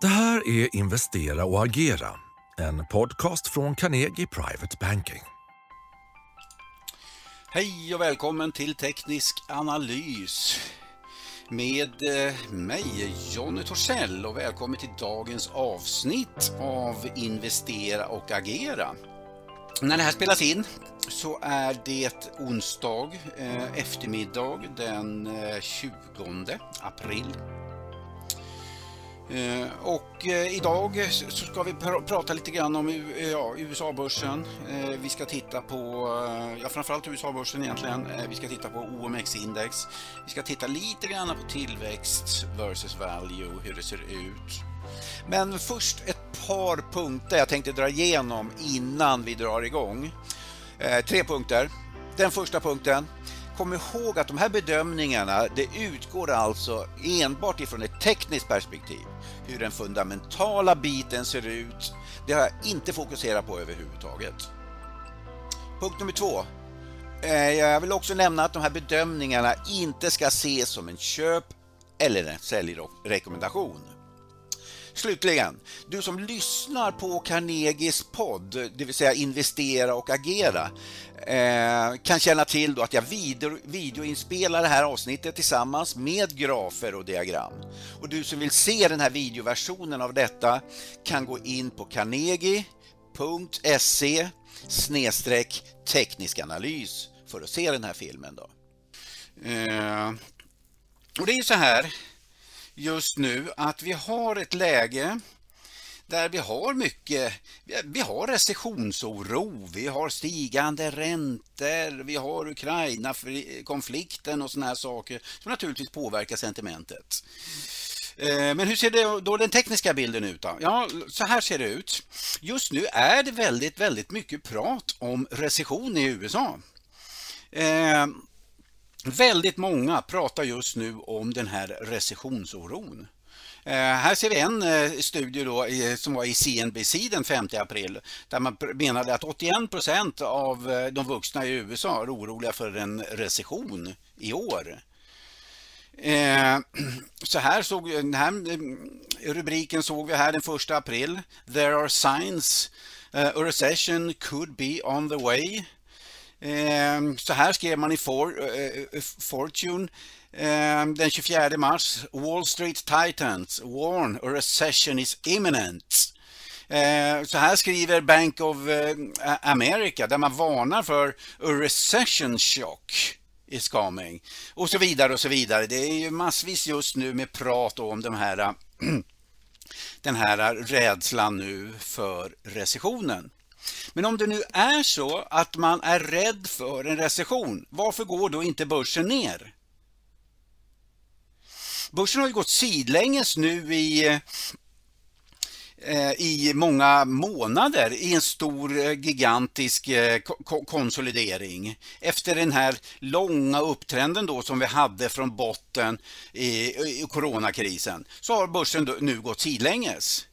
Det här är Investera och agera, en podcast från Carnegie Private Banking. Hej och välkommen till Teknisk analys med eh, mig, Jonny Torssell och välkommen till dagens avsnitt av Investera och agera. När det här spelas in så är det onsdag eh, eftermiddag den eh, 20 april Eh, och eh, idag så ska vi pr prata lite grann om eh, ja, USA-börsen. Vi ska titta på, ja framförallt USA-börsen egentligen. Vi ska titta på OMX-index. Vi ska titta lite grann på tillväxt versus value, hur det ser ut. Men först ett par punkter jag tänkte dra igenom innan vi drar igång. Tre punkter. Den första punkten kom ihåg att de här bedömningarna det utgår alltså enbart ifrån ett tekniskt perspektiv. Hur den fundamentala biten ser ut, det har jag inte fokuserat på överhuvudtaget. Punkt nummer två. Eh, jag vill också nämna att de här bedömningarna inte ska ses som en köp eller en säljrekommendation. Slutligen, du som lyssnar på Carnegies podd, det vill säga Investera och agera, eh, kan känna till då att jag video, videoinspelar det här avsnittet tillsammans med grafer och diagram. Och du som vill se den här videoversionen av detta kan gå in på carnegie.se teknisk analys för att se den här filmen. Då. Eh, och det är så här just nu att vi har ett läge där vi har mycket, vi har recessionsoro, vi har stigande räntor, vi har Ukraina-konflikten och såna här saker som naturligtvis påverkar sentimentet. Eh, men hur ser det då den tekniska bilden ut? Då? Ja, så här ser det ut. Just nu är det väldigt, väldigt mycket prat om recession i USA. Eh, Väldigt många pratar just nu om den här recessionsoron. Eh, här ser vi en eh, studie då, som var i CNBC den 5 april där man menade att 81 procent av eh, de vuxna i USA är oroliga för en recession i år. Eh, så här såg den här eh, rubriken såg vi här den 1 april. There are signs eh, a recession could be on the way. Ehm, så här skrev man i For, eh, eh, eh, Fortune ehm, den 24 mars. Wall Street Titans warn a recession is imminent. Ehm, så här skriver Bank of America där man varnar för a recession shock is coming. Och så vidare och så vidare. Det är ju massvis just nu med prat om de här, den här rädslan nu för recessionen. Men om det nu är så att man är rädd för en recession, varför går då inte börsen ner? Börsen har ju gått sidlänges nu i eh, i många månader i en stor eh, gigantisk eh, konsolidering. Efter den här långa upptrenden då som vi hade från botten i coronakrisen så har börsen nu gått sidlänges.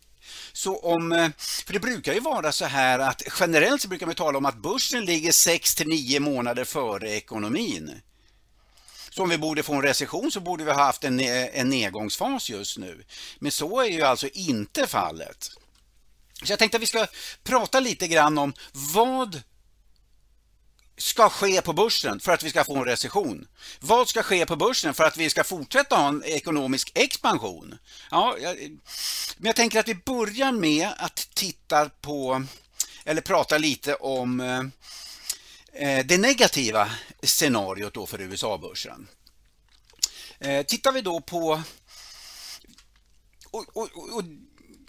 Så om, eh, för det brukar ju vara så här att generellt så brukar man tala om att börsen ligger 6 till 9 månader före ekonomin. Så om vi borde få en recession så borde vi ha haft en, en nedgångsfas just nu. Men så är ju alltså inte fallet. Så jag tänkte att vi ska prata lite grann om vad ska ske på börsen för att vi ska få en recession? Vad ska ske på börsen för att vi ska fortsätta ha en ekonomisk expansion? Ja, men jag tänker att vi börjar med att titta på eller prata lite om eh, eh det negativa scenariot då för USA-börsen. Eh, tittar vi då på och, och, och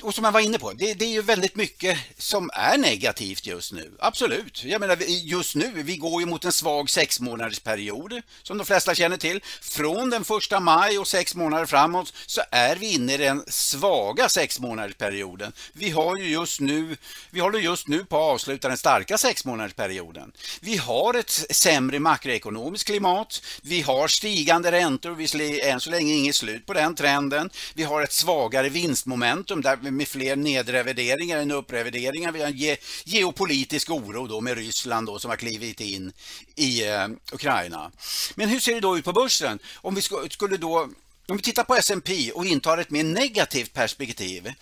och som jag var inne på, det, det, är ju väldigt mycket som är negativt just nu. Absolut. Jag menar, just nu, vi går ju mot en svag sex månaders period som de flesta känner till. Från den första maj och sex månader framåt så är vi inne i den svaga sex månaders perioden. Vi har ju just nu, vi håller just nu på att avsluta den starka sex månaders perioden. Vi har ett sämre makroekonomiskt klimat. Vi har stigande räntor, vi än så länge inget slut på den trenden. Vi har ett svagare vinstmomentum där med fler nedrevideringar än upprevideringar. Vi har en ge, geopolitisk oro då med Ryssland då som har klivit in i eh, Ukraina. Men hur ser det då ut på börsen? Om vi skulle då om vi tittar på S&P och intar ett mer negativt perspektiv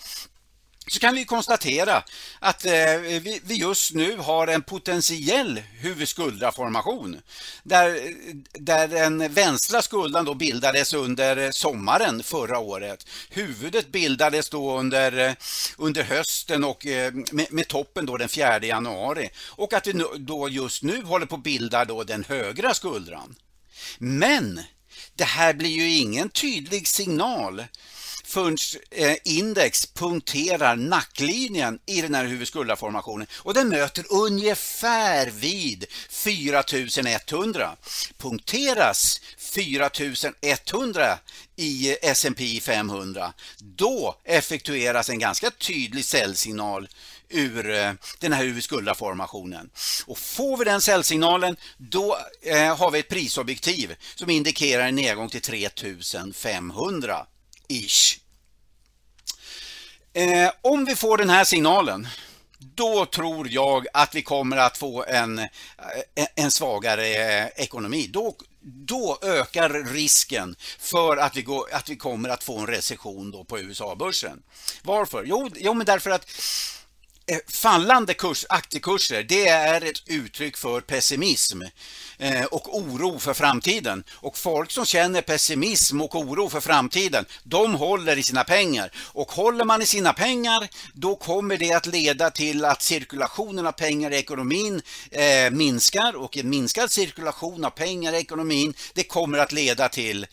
så kan vi konstatera att eh, vi, just nu har en potentiell huvudskuldraformation där, där den vänstra skuldan då bildades under sommaren förra året. Huvudet bildades då under, under hösten och eh, med, med toppen då den 4 januari och att vi då just nu håller på att bilda då den högra skuldran. Men det här blir ju ingen tydlig signal förrän eh, index punkterar nacklinjen i den här huvudskuldraformationen och den möter ungefär vid 4100. Punkteras 4100 i eh, S&P 500 då effektueras en ganska tydlig säljsignal ur eh, den här huvudskuldraformationen. Och får vi den säljsignalen då eh, har vi ett prisobjektiv som indikerar en nedgång till 3500 ish. Eh, om vi får den här signalen då tror jag att vi kommer att få en, eh, en svagare eh, ekonomi. Då, då ökar risken för att vi, går, att vi kommer att få en recession då på USA-börsen. Varför? Jo, jo, men därför att Eh, fallande kurs, aktiekurser det är ett uttryck för pessimism eh, och oro för framtiden. Och folk som känner pessimism och oro för framtiden, de håller i sina pengar. Och håller man i sina pengar, då kommer det att leda till att cirkulationen av pengar i ekonomin eh, minskar och en minskad cirkulation av pengar i ekonomin, det kommer att leda till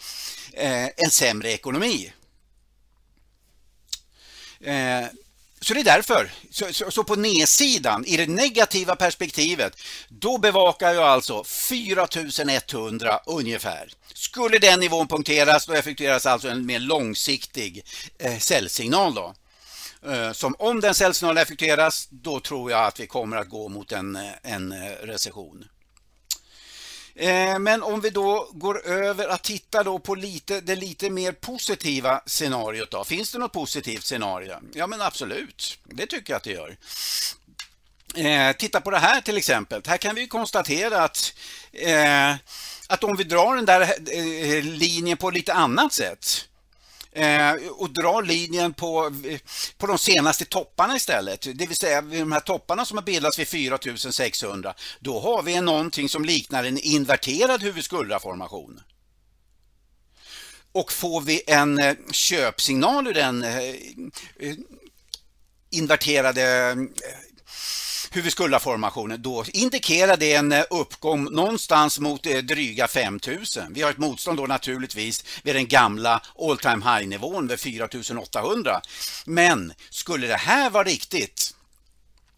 eh, en sämre ekonomi. Så det är därför. Så, så, så, på nedsidan, i det negativa perspektivet, då bevakar jag alltså 4100 ungefär. Skulle den nivån punkteras, då effektueras alltså en mer långsiktig eh, säljsignal. Då. Eh, som om den säljsignalen effektueras, då tror jag att vi kommer att gå mot en, eh, en eh, recession. Eh, men om vi då går över att titta då på lite, det lite mer positiva scenariot. Då. Finns det något positivt scenario? Ja men absolut, det tycker jag att det gör. Eh, titta på det här till exempel. Här kan vi konstatera att, eh, att om vi drar den där eh, linjen på lite annat sätt Eh, och dra linjen på, eh, på de senaste topparna istället. Det vill säga de här topparna som har bildats vid 4600. Då har vi någonting som liknar en inverterad huvudskuldraformation. Och får vi en eh, köpsignal ur den inverterade hur vi skulle ha formationen, då indikerar det en eh, uppgång någonstans mot eh, dryga 5000. Vi har ett motstånd då naturligtvis vid den gamla all time high nivån vid 4800. Men skulle det här vara riktigt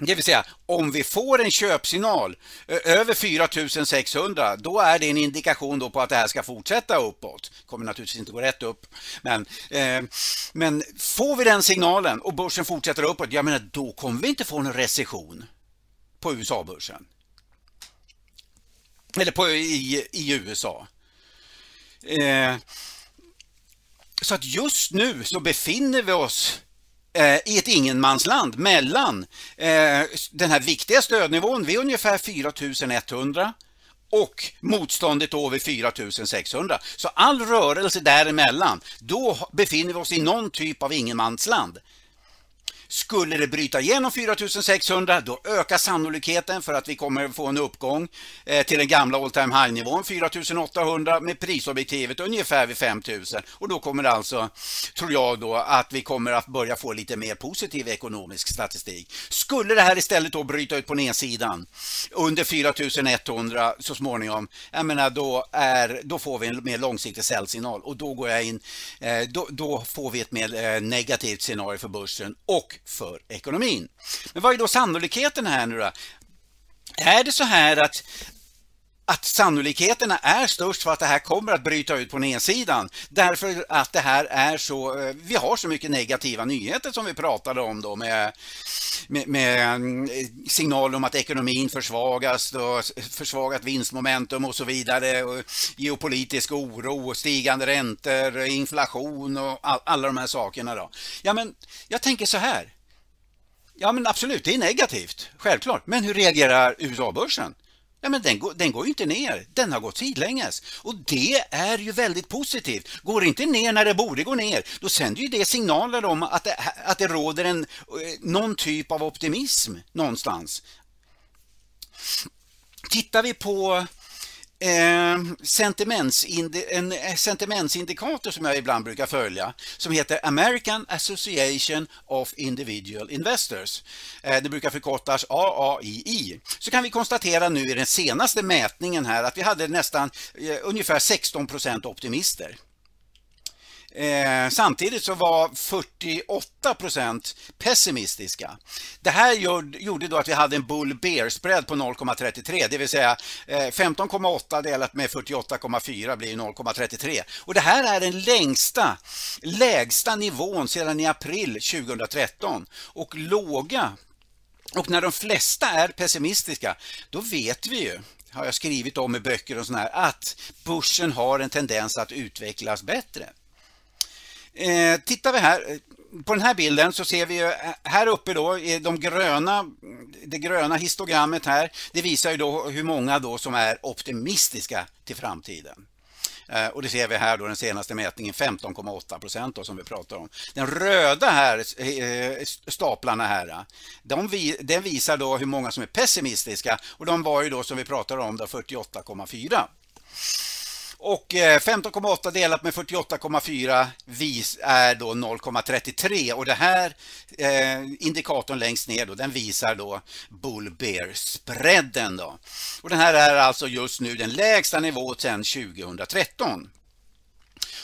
det vill säga om vi får en köpsignal över 4600 då är det en indikation då på att det här ska fortsätta uppåt. Det kommer naturligtvis inte gå rätt upp. Men, eh, men får vi den signalen och börsen fortsätter uppåt, jag menar då kommer vi inte få en recession på USA-börsen. Eller på, i, i USA. Eh, så att just nu så befinner vi oss eh, i ett ingenmansland mellan eh, den här viktiga stödnivån vid ungefär 4100 och motståndet över 4600. Så all rörelse däremellan, då befinner vi oss i någon typ av ingenmansland. Skulle det bryta igenom 4600 då ökar sannolikheten för att vi kommer få en uppgång eh, till den gamla all time high nivån 4800 med prisobjektivet ungefär vid 5000 och då kommer det alltså, tror jag då, att vi kommer att börja få lite mer positiv ekonomisk statistik. Skulle det här istället då bryta ut på nedsidan under 4100 så småningom, jag menar då, är, då får vi en mer långsiktig säljsignal. Och då går jag in, eh, då, då får vi ett mer eh, negativt scenario för börsen. Och för ekonomin. Men vad är då sannolikheten här nu då? Är det så här att att sannolikheterna är störst för att det här kommer att bryta ut på nedsidan därför att det här är så, eh, vi har så mycket negativa nyheter som vi pratade om då med, med, med mm, signaler om att ekonomin försvagas och försvagat vinstmomentum och så vidare och geopolitisk oro, stigande räntor, inflation och all, alla de här sakerna då. Ja men jag tänker så här Ja men absolut, det är negativt, självklart. Men hur reagerar USA-börsen? Ja, men den, går, den går ju inte ner, den har gått sidlänges. Och det är ju väldigt positivt. Går det inte ner när det borde gå ner, då sänder ju det signaler om att det, att det råder en, eh, någon typ av optimism någonstans. Tittar vi på Ehm, en sentimentsindikator som jag ibland brukar följa som heter American Association of Individual Investors. Eh, det brukar förkortas AAII. Så kan vi konstatera nu i den senaste mätningen här att vi hade nästan eh, ungefär 16 procent optimister. Eh, samtidigt så var 48 procent pessimistiska. Det här gjorde då att vi hade en bull bear spread på 0,33 det vill säga eh, 15,8 delat med 48,4 blir 0,33 och det här är den längsta lägsta nivån sedan i april 2013 och låga och när de flesta är pessimistiska då vet vi ju har jag skrivit om i böcker och sådär att börsen har en tendens att utvecklas bättre. Eh, tittar vi här eh, på den här bilden så ser vi ju eh, här uppe då de gröna, det gröna histogrammet här. Det visar ju då hur många då som är optimistiska till framtiden. Eh, och det ser vi här då den senaste mätningen 15,8 procent som vi pratar om. Den röda här staplarna här, de, den visar då hur många som är pessimistiska och de var ju då som vi pratar om 48,4. Och eh, 15,8 delat med 48,4 är då 0,33 och det här eh, indikatorn längst ner då, den visar då bull bear spreaden då. Och den här är alltså just nu den lägsta nivån sedan 2013.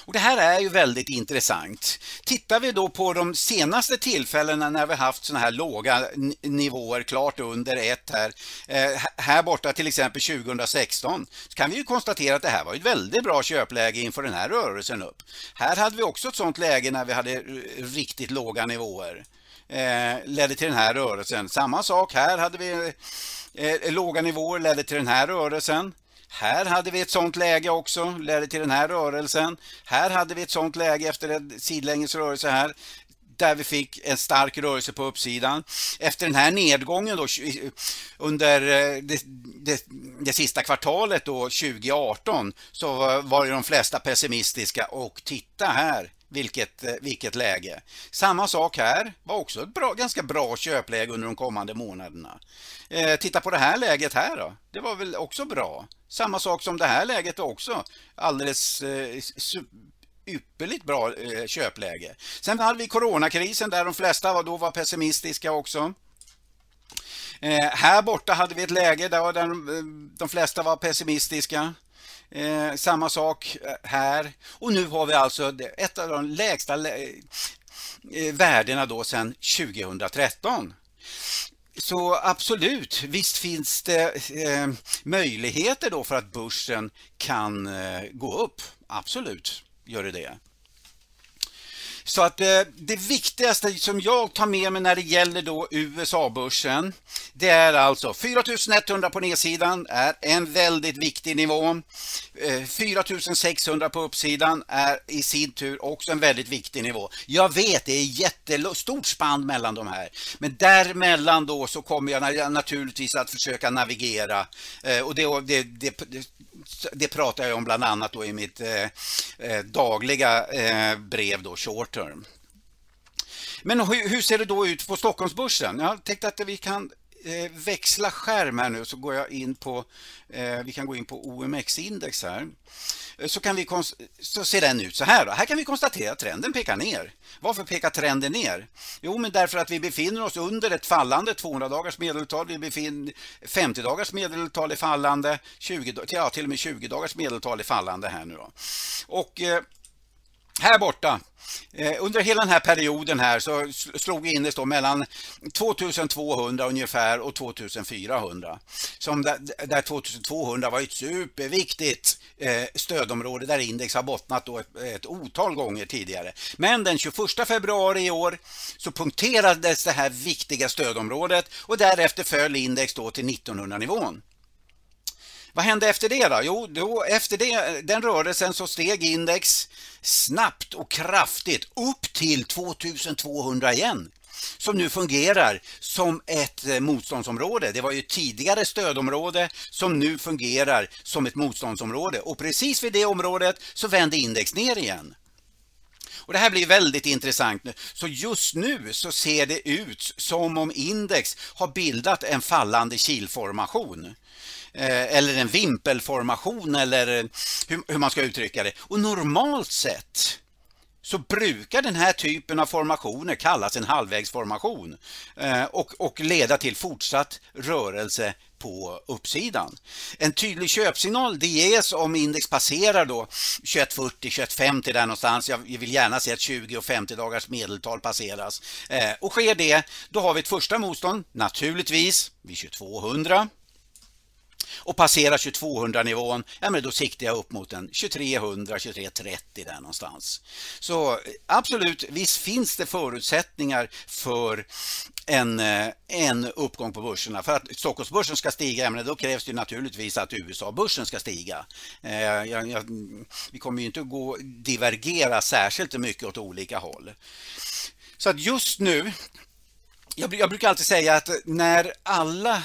Och Det här är ju väldigt intressant. Tittar vi då på de senaste tillfällena när vi haft sådana här låga nivåer klart under ett här, eh, här borta till exempel 2016, så kan vi ju konstatera att det här var ett väldigt bra köpläge inför den här rörelsen upp. Här hade vi också ett sådant läge när vi hade riktigt låga nivåer. Eh, ledde till den här rörelsen. Samma sak här hade vi eh, låga nivåer ledde till den här rörelsen. Här hade vi ett sånt läge också, ledde till den här rörelsen. Här hade vi ett sånt läge efter en sidlänges rörelse här där vi fick en stark rörelse på uppsidan. Efter den här nedgången då, under eh, det, det, det, sista kvartalet då, 2018 så var de flesta pessimistiska och titta här vilket, eh, vilket läge. Samma sak här, var också ett bra, ganska bra köpläge under de kommande månaderna. Eh, titta på det här läget här då, det var väl också bra. Samma sak som det här läget också, alldeles eh, ypperligt bra eh, köpläge. Sen hade vi coronakrisen där de flesta var, då var pessimistiska också. Eh, här borta hade vi ett läge där de, eh, de flesta var pessimistiska. Eh, samma sak eh, här. Och nu har vi alltså ett av de lägsta eh, värdena då sedan 2013. Så absolut, visst finns det eh, möjligheter då för att börsen kan eh, gå upp. Absolut gör det det. Så att eh, det viktigaste som jag tar med mig när det gäller då USA-börsen det är alltså 4100 på nedsidan är en väldigt viktig nivå. Eh, 4600 på uppsidan är i sin tur också en väldigt viktig nivå. Jag vet det är jättestort spann mellan de här men däremellan då så kommer jag naturligtvis att försöka navigera eh, och det, det, det, det pratar jag om bland annat då i mitt eh, eh, dagliga eh, brev då, short term. Men hur, hur, ser det då ut på Stockholmsbörsen? Jag tänkte att vi kan Eh, växla skärm här nu så går jag in på, eh, vi kan gå in på OMX-index här. Eh, så, kan vi så ser den ut så här. Då. Här kan vi konstatera att trenden pekar ner. Varför pekar trenden ner? Jo, men därför att vi befinner oss under ett fallande 200 dagars medeltal. Vi befinner 50 dagars medeltal är fallande, 20, ja, till och med 20 dagars medeltal är fallande här nu då. Och eh, här borta eh, under hela den här perioden här så slog vi index då mellan 2200 ungefär och 2400. Som där, 2200 var ett superviktigt eh, stödområde där index har bottnat då ett, ett otal gånger tidigare. Men den 21 februari i år så punkterades det här viktiga stödområdet och därefter föll index då till 1900 nivån. Vad hände efter det då? Jo, då, efter det, den rörelsen så steg index snabbt och kraftigt upp till 2200 igen. som nu fungerar som ett eh, motståndsområde. Det var ju tidigare stödområde som nu fungerar som ett motståndsområde och precis vid det området så vände index ner igen. Och Det här blir väldigt intressant nu. Så just nu så ser det ut som om index har bildat en fallande kilformation Eh, eller en vimpelformation eller eh, hur, man ska uttrycka det. Och normalt sett så brukar den här typen av formationer kallas en halvvägsformation eh, och, och leda till fortsatt rörelse på uppsidan. En tydlig köpsignal det ges om index passerar då 2140, 2150 där någonstans. Jag vill gärna se att 20 och 50 dagars medeltal passeras. Och sker det, då har vi ett första motstånd, naturligtvis vid 2200 och passerar 2200 nivån, ja men då siktar jag upp mot en 2300, 2330 där någonstans. Så eh, absolut, visst finns det förutsättningar för en, eh, en uppgång på börserna. För att Stockholmsbörsen ska stiga, ja, men då krävs det naturligtvis att USA-börsen ska stiga. Eh, jag, jag, vi kommer ju inte att gå divergera särskilt mycket åt olika håll. Så att just nu, jag, jag brukar alltid säga att när alla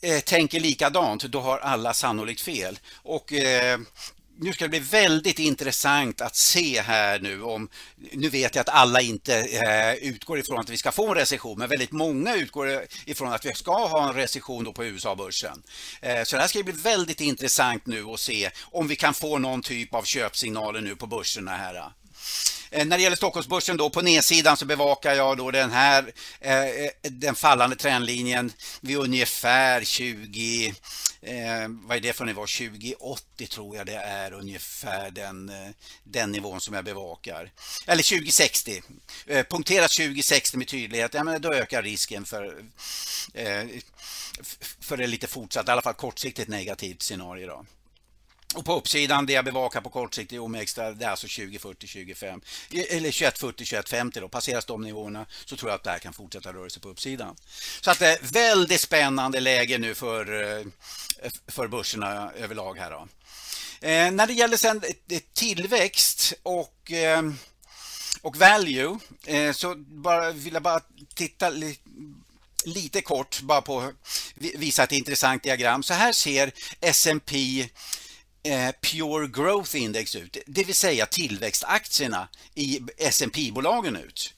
eh, tänker likadant, då har alla sannolikt fel. Och eh, nu ska det bli väldigt intressant att se här nu om, nu vet jag att alla inte eh, utgår ifrån att vi ska få en recession, men väldigt många utgår ifrån att vi ska ha en recession på USA-börsen. Eh, så det här ska bli väldigt intressant nu att se om vi kan få någon typ av köpsignaler nu på börserna här. Eh, när det gäller Stockholmsbörsen då på nedsidan så bevakar jag då den här eh, eh, den fallande trendlinjen vid ungefär 20 eh, vad är det för nivå? 2080 tror jag det är ungefär den, den nivån som jag bevakar. Eller 2060. Eh, punkteras 2060 med tydlighet, ja, men då ökar risken för, eh, för det lite fortsatt, i alla fall kortsiktigt negativt scenario. Då. Och på uppsidan, det jag bevakar på kort sikt i OMX, det är alltså 2040, 25 eh, eller 2140, 2150 då. Passeras de nivåerna så tror jag att det här kan fortsätta röra sig på uppsidan. Så att det är väldigt spännande läge nu för, eh, för börserna överlag här då. Eh, när det gäller sen tillväxt och eh, och value så bara, vill jag bara titta lite lite kort bara på visa ett intressant diagram. Så här ser S&P Eh, pure Growth Index ut, det vill säga tillväxtaktierna i S&P bolagen ut.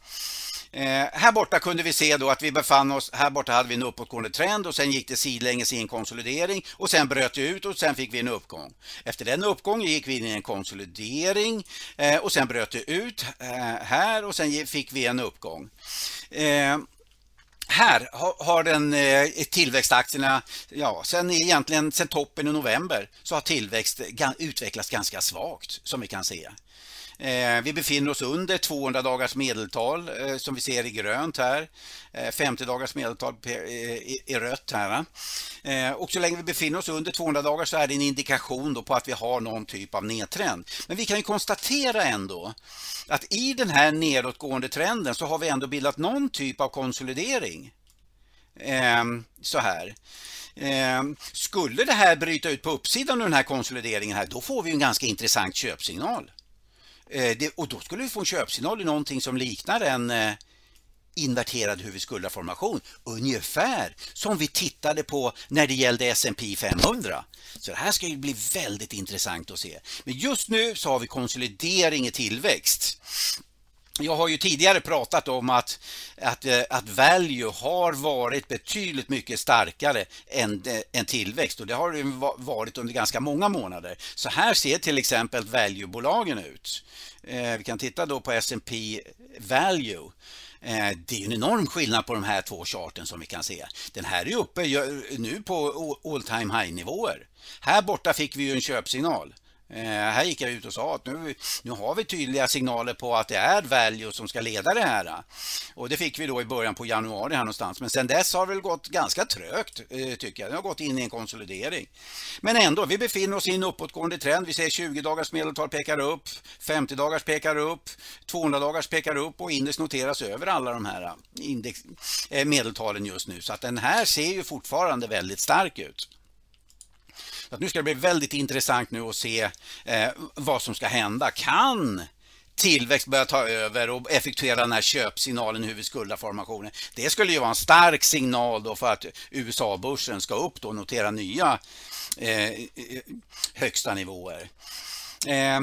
Eh, här borta kunde vi se då att vi befann oss, här borta hade vi en uppåtgående trend och sen gick det sidlänges i en konsolidering och sen bröt det ut och sen fick vi en uppgång. Efter den uppgången gick vi in i en konsolidering eh, och sen bröt det ut eh, här och sen fick vi en uppgång. Eh, här har den eh, tillväxtaktierna, ja, sen egentligen sen toppen i november så har tillväxt utvecklats ganska svagt som vi kan se. Eh, vi befinner oss under 200 dagars medeltal eh, som vi ser i grönt här. Eh, 50 dagars medeltal i rött här. Och så länge vi befinner oss under 200 dagar så är det en indikation på att vi har någon typ av nedtrend. Men vi kan ju konstatera ändå att i den här nedåtgående trenden så har vi ändå bildat någon typ av konsolidering. Ehm, så här. Ehm, skulle det här bryta ut på uppsidan av den här konsolideringen här, då får vi en ganska intressant köpsignal. Eh, det, och då skulle vi få en köpsignal i någonting som liknar en eh, inverterad huvudskuldaformation. Ungefär som vi tittade på när det gällde S&P 500. Så det här ska ju bli väldigt intressant att se. Men just nu så har vi konsolidering i tillväxt. Jag har ju tidigare pratat om att, att, eh, att value har varit betydligt mycket starkare än, eh, än tillväxt och det har det varit under ganska många månader. Så här ser till exempel valuebolagen ut. Eh, vi kan titta då på S&P value. Eh, det är en enorm skillnad på de här två charten som vi kan se. Den här är uppe nu på all time high nivåer. Här borta fick vi ju en köpsignal. Eh, här gick jag ut och sa att nu, nu har vi tydliga signaler på att det är value som ska leda det här. Och det fick vi då i början på januari här någonstans. Men sen dess har det väl gått ganska trögt eh, tycker jag. Det har gått in i en konsolidering. Men ändå, vi befinner oss i en uppåtgående trend. Vi ser 20 dagars medeltal pekar upp, 50 dagars pekar upp, 200 dagars pekar upp och index noteras över alla de här eh, index, medeltalen just nu. Så att den här ser ju fortfarande väldigt stark ut. Nu ska det bli väldigt intressant nu att se eh, vad som ska hända. Kan tillväxt börja ta över och effektuera den här köpsignalen huvudskuldaformationen. Det skulle ju vara en stark signal då för att USA-börsen ska upp då och notera nya eh, högsta nivåer. Eh,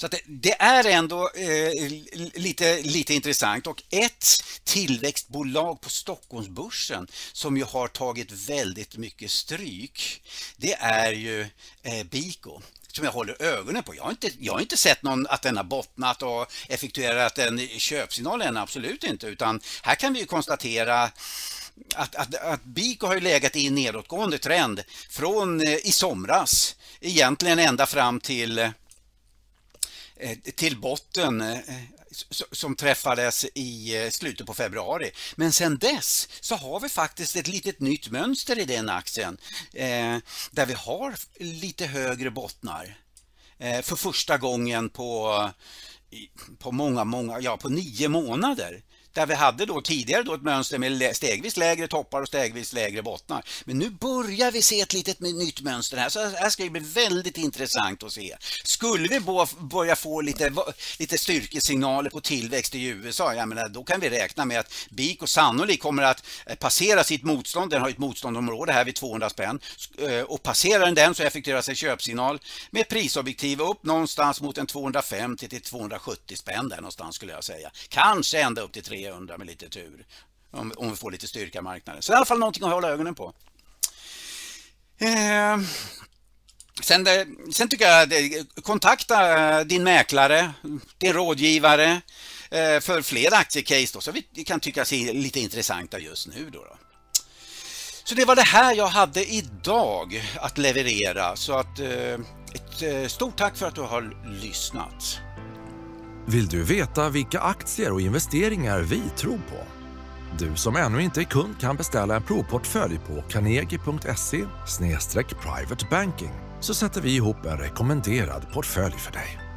så det, det, är ändå eh, lite, lite intressant och ett tillväxtbolag på Stockholmsbörsen som ju har tagit väldigt mycket stryk det är ju eh, Biko som jag håller ögonen på. Jag har inte, jag har inte sett någon att den har bottnat och effektuerat en köpsignal än, absolut inte. Utan här kan vi konstatera att, att, att Biko har legat i en nedåtgående trend från eh, i somras, egentligen ända fram till Eh, till botten eh, som träffades i eh, slutet på februari. Men sen dess så har vi faktiskt ett litet nytt mönster i den aktien där vi har lite högre bottnar för första gången på, på många, många, ja på nio månader. Där vi hade då tidigare då ett mönster med stegvis lägre toppar och stegvis lägre bottnar. Men nu börjar vi se ett litet nytt mönster här. Så här ska det bli väldigt intressant att se. Skulle vi börja få lite, lite styrkesignaler på tillväxt i USA, jag menar, då kan vi räkna med att BIK och sannolikt kommer att eh, passera sitt motstånd. Den har ett motståndområde här vid 200 spänn. Eh, och passerar den den så effektueras en köpsignal med prisobjektiv upp någonstans mot en 250 till 270 spänn där någonstans skulle jag säga. Kanske ända upp till 300 300 med lite tur. Om, om vi får lite styrka i marknaden. Så det är i alla fall någonting att hålla ögonen på. Eh, sen, det, sen tycker jag, det, kontakta din mäklare, din rådgivare eh, för fler aktiecase då, så vi kan tycka sig lite intressanta just nu. Då, då. Så det var det här jag hade idag att leverera. Så att eh, ett eh, stort tack för att du har lyssnat. Vill du veta vilka aktier och investeringar vi tror på? Du som ännu inte är kund kan beställa en provportfölj på carnegie.se privatebanking så sätter vi ihop en rekommenderad portfölj för dig.